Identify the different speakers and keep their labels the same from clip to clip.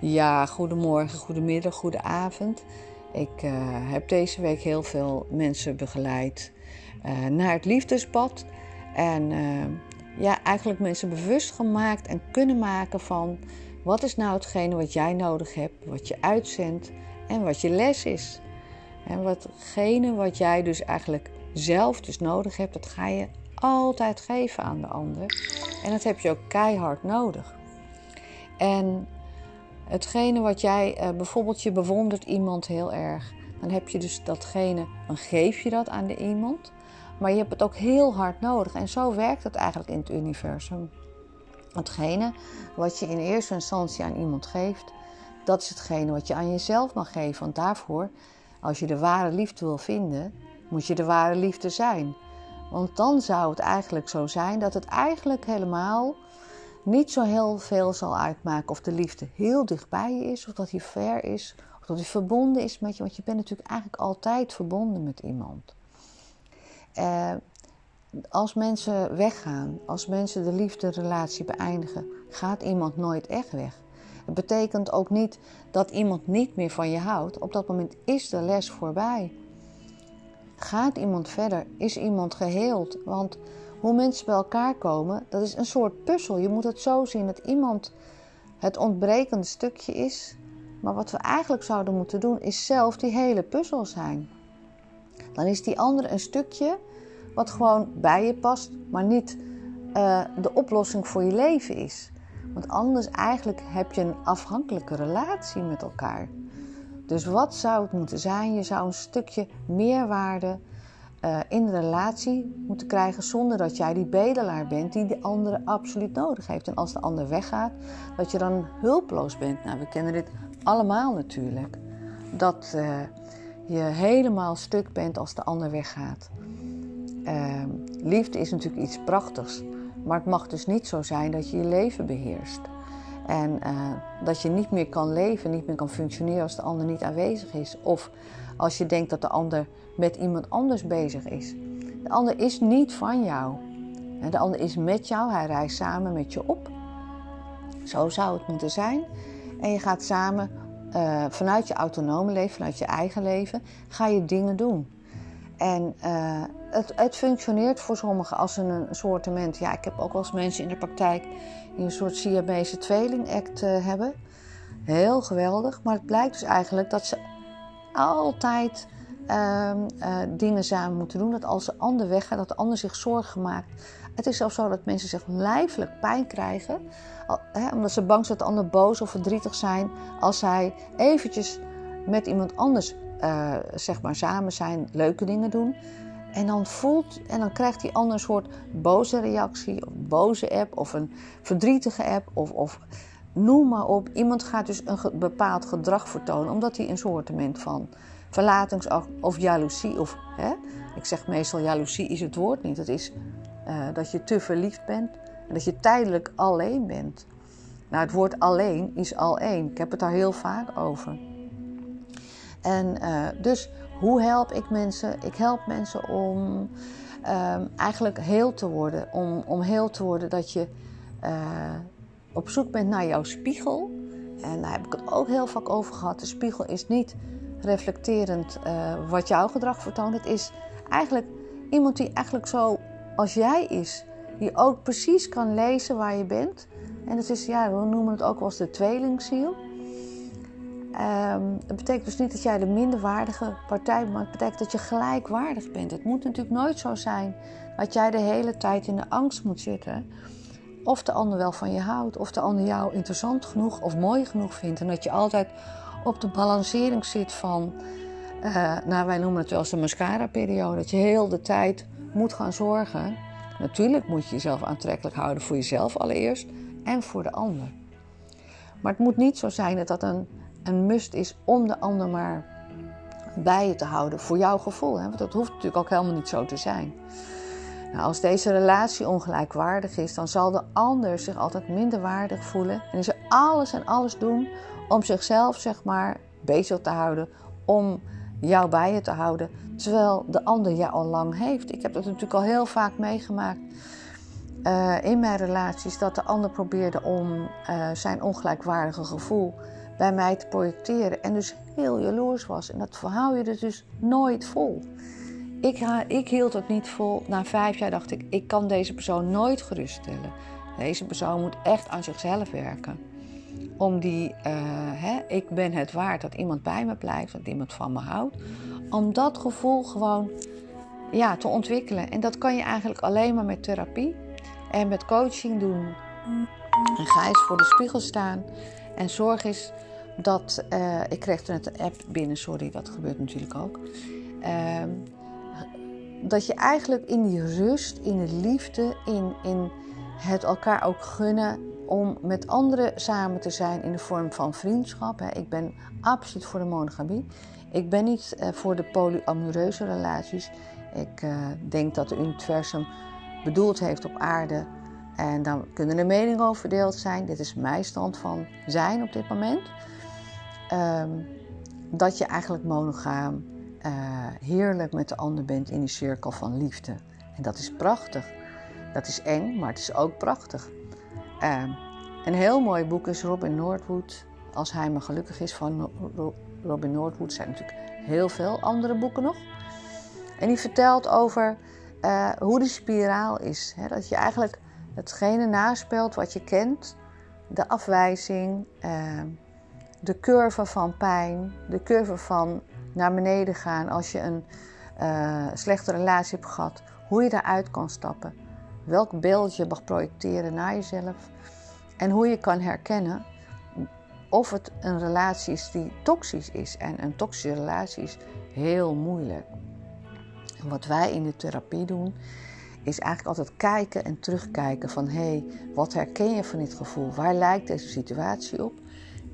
Speaker 1: Ja, goedemorgen, goedemiddag, goedenavond. Ik uh, heb deze week heel veel mensen begeleid uh, naar het liefdespad. En uh, ja, eigenlijk mensen bewust gemaakt en kunnen maken van wat is nou hetgene wat jij nodig hebt, wat je uitzendt en wat je les is. En watgene wat jij dus eigenlijk zelf dus nodig hebt, dat ga je altijd geven aan de ander. En dat heb je ook keihard nodig. En hetgene wat jij, uh, bijvoorbeeld je bewondert iemand heel erg, dan heb je dus datgene, dan geef je dat aan de iemand. Maar je hebt het ook heel hard nodig. En zo werkt het eigenlijk in het universum. Hetgene wat je in eerste instantie aan iemand geeft, dat is hetgene wat je aan jezelf mag geven. Want daarvoor, als je de ware liefde wil vinden, moet je de ware liefde zijn. Want dan zou het eigenlijk zo zijn dat het eigenlijk helemaal niet zo heel veel zal uitmaken of de liefde heel dichtbij je is, of dat hij ver is, of dat hij verbonden is met je. Want je bent natuurlijk eigenlijk altijd verbonden met iemand. Uh, als mensen weggaan, als mensen de liefde-relatie beëindigen, gaat iemand nooit echt weg. Het betekent ook niet dat iemand niet meer van je houdt. Op dat moment is de les voorbij. Gaat iemand verder? Is iemand geheeld? Want hoe mensen bij elkaar komen, dat is een soort puzzel. Je moet het zo zien dat iemand het ontbrekende stukje is. Maar wat we eigenlijk zouden moeten doen, is zelf die hele puzzel zijn. Dan is die andere een stukje wat gewoon bij je past, maar niet uh, de oplossing voor je leven is. Want anders eigenlijk heb je een afhankelijke relatie met elkaar. Dus wat zou het moeten zijn? Je zou een stukje meerwaarde uh, in de relatie moeten krijgen zonder dat jij die bedelaar bent die de andere absoluut nodig heeft. En als de ander weggaat, dat je dan hulpeloos bent. Nou, we kennen dit allemaal natuurlijk. Dat uh, je helemaal stuk bent als de ander weggaat. Uh, liefde is natuurlijk iets prachtigs, maar het mag dus niet zo zijn dat je je leven beheerst. En uh, dat je niet meer kan leven, niet meer kan functioneren als de ander niet aanwezig is. Of als je denkt dat de ander met iemand anders bezig is. De ander is niet van jou. De ander is met jou, hij reist samen met je op. Zo zou het moeten zijn. En je gaat samen uh, vanuit je autonome leven, vanuit je eigen leven, ga je dingen doen. En uh, het, het, functioneert voor sommigen als een, een soortement. Ja, ik heb ook wel eens mensen in de praktijk die een soort Siamese tweeling-act uh, hebben. Heel geweldig. Maar het blijkt dus eigenlijk dat ze altijd uh, uh, dingen samen moeten doen. Dat als de ander weggaat, dat de ander zich zorgen maakt. Het is zelfs zo dat mensen zich lijfelijk pijn krijgen. Hè, omdat ze bang zijn dat de ander boos of verdrietig zijn. Als zij eventjes met iemand anders uh, zeg maar samen zijn, leuke dingen doen. En dan voelt en dan krijgt die ander een soort boze reactie, of boze app, of een verdrietige app, of, of noem maar op. Iemand gaat dus een bepaald gedrag vertonen, omdat hij een soort van verlatingsangst of jaloezie, of hè, ik zeg meestal jaloezie is het woord niet. Het is uh, dat je te verliefd bent en dat je tijdelijk alleen bent. Nou, het woord alleen is al. Ik heb het daar heel vaak over. En uh, dus hoe help ik mensen? Ik help mensen om um, eigenlijk heel te worden. Om, om heel te worden dat je uh, op zoek bent naar jouw spiegel. En daar heb ik het ook heel vaak over gehad. De spiegel is niet reflecterend uh, wat jouw gedrag vertoont. Het is eigenlijk iemand die eigenlijk zo als jij is. Die ook precies kan lezen waar je bent. En het is, ja, we noemen het ook wel eens de tweelingziel. Um, het betekent dus niet dat jij de minderwaardige partij bent, maar het betekent dat je gelijkwaardig bent. Het moet natuurlijk nooit zo zijn dat jij de hele tijd in de angst moet zitten. Of de ander wel van je houdt, of de ander jou interessant genoeg of mooi genoeg vindt. En dat je altijd op de balancering zit van, uh, nou wij noemen het wel eens de mascara-periode. Dat je heel de tijd moet gaan zorgen. Natuurlijk moet je jezelf aantrekkelijk houden voor jezelf allereerst en voor de ander. Maar het moet niet zo zijn dat dat een een must is om de ander maar bij je te houden voor jouw gevoel. Hè? Want dat hoeft natuurlijk ook helemaal niet zo te zijn. Nou, als deze relatie ongelijkwaardig is, dan zal de ander zich altijd minder waardig voelen. En is er alles en alles doen om zichzelf, zeg maar, bezig te houden. Om jou bij je te houden. Terwijl de ander jou al lang heeft. Ik heb dat natuurlijk al heel vaak meegemaakt. Uh, in mijn relaties dat de ander probeerde om uh, zijn ongelijkwaardige gevoel bij mij te projecteren en dus heel jaloers was. En dat hou je er dus nooit vol. Ik, ik hield het niet vol. Na vijf jaar dacht ik, ik kan deze persoon nooit geruststellen. Deze persoon moet echt aan zichzelf werken. Om die, uh, hè, ik ben het waard dat iemand bij me blijft, dat iemand van me houdt. Om dat gevoel gewoon ja, te ontwikkelen. En dat kan je eigenlijk alleen maar met therapie en met coaching doen. En ga eens voor de spiegel staan en zorg eens dat. Uh, ik kreeg net een app binnen, sorry, dat gebeurt natuurlijk ook. Uh, dat je eigenlijk in die rust, in de liefde, in, in het elkaar ook gunnen om met anderen samen te zijn in de vorm van vriendschap. Ik ben absoluut voor de monogamie. Ik ben niet eh, voor de polyamoreuze relaties. Ik uh, denk dat het universum bedoeld heeft op aarde. En dan kunnen er meningen over verdeeld zijn. Dit is mijn stand van zijn op dit moment. Um, dat je eigenlijk monogaam uh, heerlijk met de ander bent in die cirkel van liefde. En dat is prachtig. Dat is eng, maar het is ook prachtig. Uh, een heel mooi boek is Robin Norwood. Als hij maar gelukkig is van Robin Norwood. Zijn natuurlijk heel veel andere boeken nog. En die vertelt over uh, hoe die spiraal is. Hè? Dat je eigenlijk hetgene naspeelt wat je kent. De afwijzing, uh, de curve van pijn, de curve van naar beneden gaan als je een uh, slechte relatie hebt gehad. Hoe je daaruit kan stappen. Welk beeld je mag projecteren naar jezelf. En hoe je kan herkennen of het een relatie is die toxisch is. En een toxische relatie is heel moeilijk. En wat wij in de therapie doen, is eigenlijk altijd kijken en terugkijken van hé, hey, wat herken je van dit gevoel? Waar lijkt deze situatie op?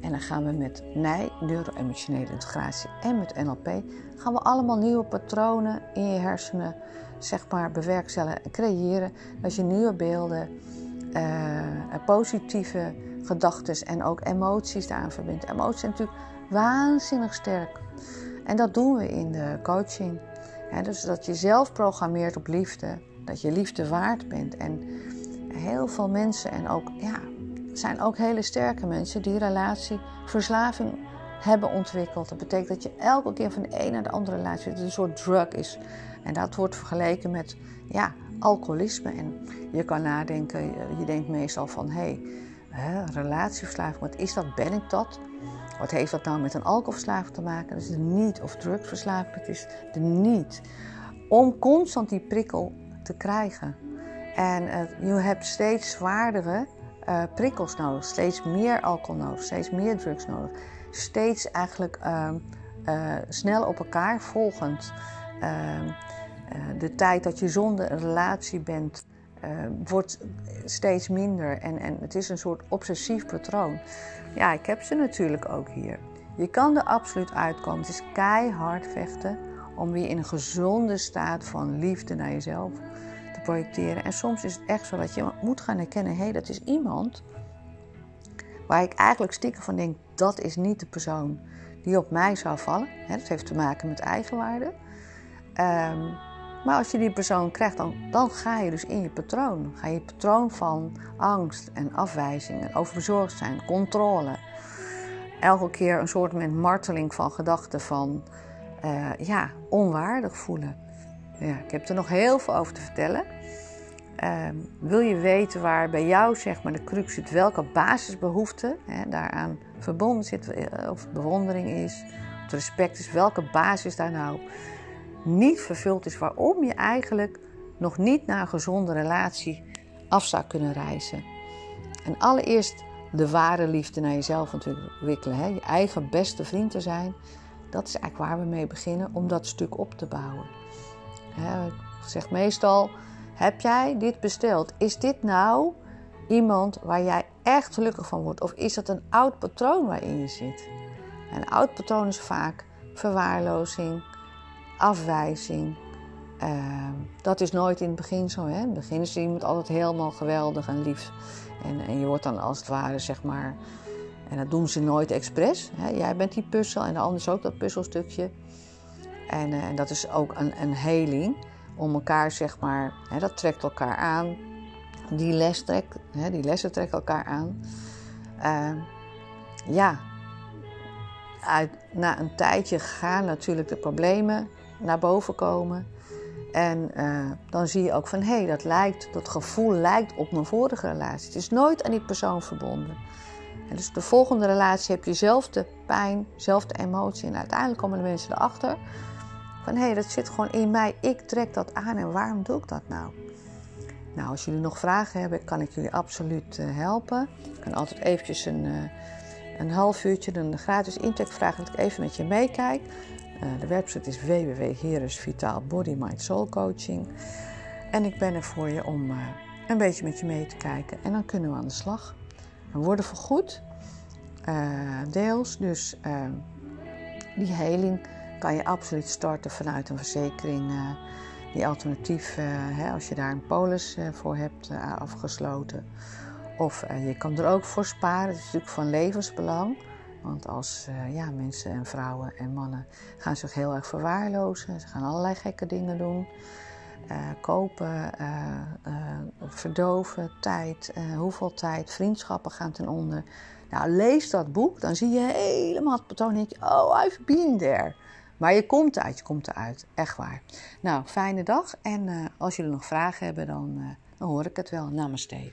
Speaker 1: En dan gaan we met NIJ, neuro-emotionele integratie en met NLP, gaan we allemaal nieuwe patronen in je hersenen, zeg maar, bewerkstelligen en creëren. Dat je nieuwe beelden, uh, positieve gedachten en ook emoties daaraan verbindt. Emoties zijn natuurlijk waanzinnig sterk. En dat doen we in de coaching. dus dat je zelf programmeert op liefde. Dat je liefde waard bent. En heel veel mensen en ook ja, zijn ook hele sterke mensen die relatieverslaving hebben ontwikkeld. Dat betekent dat je elke keer van de een naar de andere relatie het een soort drug is. En dat wordt vergeleken met ja, alcoholisme. En je kan nadenken, je denkt meestal van hé, hey, relatieverslaving, wat is dat? Ben ik dat? Wat heeft dat nou met een alcoholverslaving te maken? Dat is de niet of drugsverslaving, het is de niet. Om constant die prikkel te krijgen. En uh, je hebt steeds zwaardere uh, prikkels nodig, steeds meer alcohol nodig, steeds meer drugs nodig. Steeds eigenlijk uh, uh, snel op elkaar volgend. Ehm, eh, de tijd dat je zonder een relatie bent, wordt steeds minder. En, en het is een soort obsessief patroon. Ja, ik heb ze natuurlijk ook hier. Je kan er absoluut uitkomen. Het is keihard vechten om weer in een gezonde staat van liefde naar jezelf projecteren. En soms is het echt zo dat je moet gaan herkennen: hé, hey, dat is iemand waar ik eigenlijk stiekem van denk: dat is niet de persoon die op mij zou vallen. dat heeft te maken met eigenwaarde. Um, maar als je die persoon krijgt, dan, dan ga je dus in je patroon. Ga je patroon van angst en afwijzing en overbezorgd zijn, controle. Elke keer een soort marteling van gedachten van uh, ja, onwaardig voelen. Ja, ik heb er nog heel veel over te vertellen. Ehm, wil je weten waar bij jou zeg maar, de crux zit, welke basisbehoefte hè, daaraan verbonden zit, eh, of bewondering is, of respect is, welke basis daar nou niet vervuld is, waarom je eigenlijk nog niet naar een gezonde relatie af zou kunnen reizen. En allereerst de ware liefde naar jezelf ontwikkelen, hè, je eigen beste vriend te zijn. Dat is eigenlijk waar we mee beginnen om dat stuk op te bouwen. ik zeg meestal heb jij dit besteld? Is dit nou iemand waar jij echt gelukkig van wordt? Of is dat een oud patroon waarin je zit? Een oud patroon is vaak verwaarlozing, afwijzing. Ehm, dat is nooit in het begin zo. Hè? In het begin is iemand altijd helemaal geweldig en lief. En, en je wordt dan als het ware, zeg maar. En dat doen ze nooit expres. Hè? Jij bent die puzzel en de ander is ook dat puzzelstukje. En, en dat is ook een, een heling om elkaar, zeg maar, hè, dat trekt elkaar aan. Die, les hè, die lessen trekken elkaar aan. Uh, ja, na een tijdje gaan natuurlijk de problemen naar boven komen. En uh, dan zie je ook van hé, hey, dat lijkt, dat gevoel lijkt op mijn vorige relatie. Het is nooit aan die persoon verbonden. En dus de volgende relatie heb je dezelfde pijn, dezelfde emotie. En uiteindelijk komen de mensen erachter van hé, hey, dat zit gewoon in mij. Ik trek dat aan en waarom doe ik dat nou? Nou, als jullie nog vragen hebben, kan ik jullie absoluut uh, helpen. Ik kan altijd eventjes een, uh, een half uurtje een gratis intake vragen dat ik even met je meekijk. Uh, de website is www.heres Body Mind. En ik ben er voor je om een beetje met je mee te kijken. En dan kunnen we aan de slag. We worden vergoed, deels. Dus die heling kan je absoluut starten vanuit een verzekering die alternatief, uh, hè, als je daar een polis uh, voor hebt uh, afgesloten. Of je kan er ook voor sparen. Dat is natuurlijk van levensbelang. Want als ja, mensen en vrouwen en mannen gaan zich heel erg verwaarlozen. Ze gaan allerlei gekke dingen doen. kopen, verdoven, tijd, hoeveel tijd, vriendschappen gaan ten onder. Nou, lees dat boek, dan zie je helemaal het patroon oh, I've been there. Maar je komt eruit, je komt eruit. Echt waar. Nou, fijne dag. En uh, als jullie nog vragen hebben, dan, uh, dan hoor ik het wel. Namaste.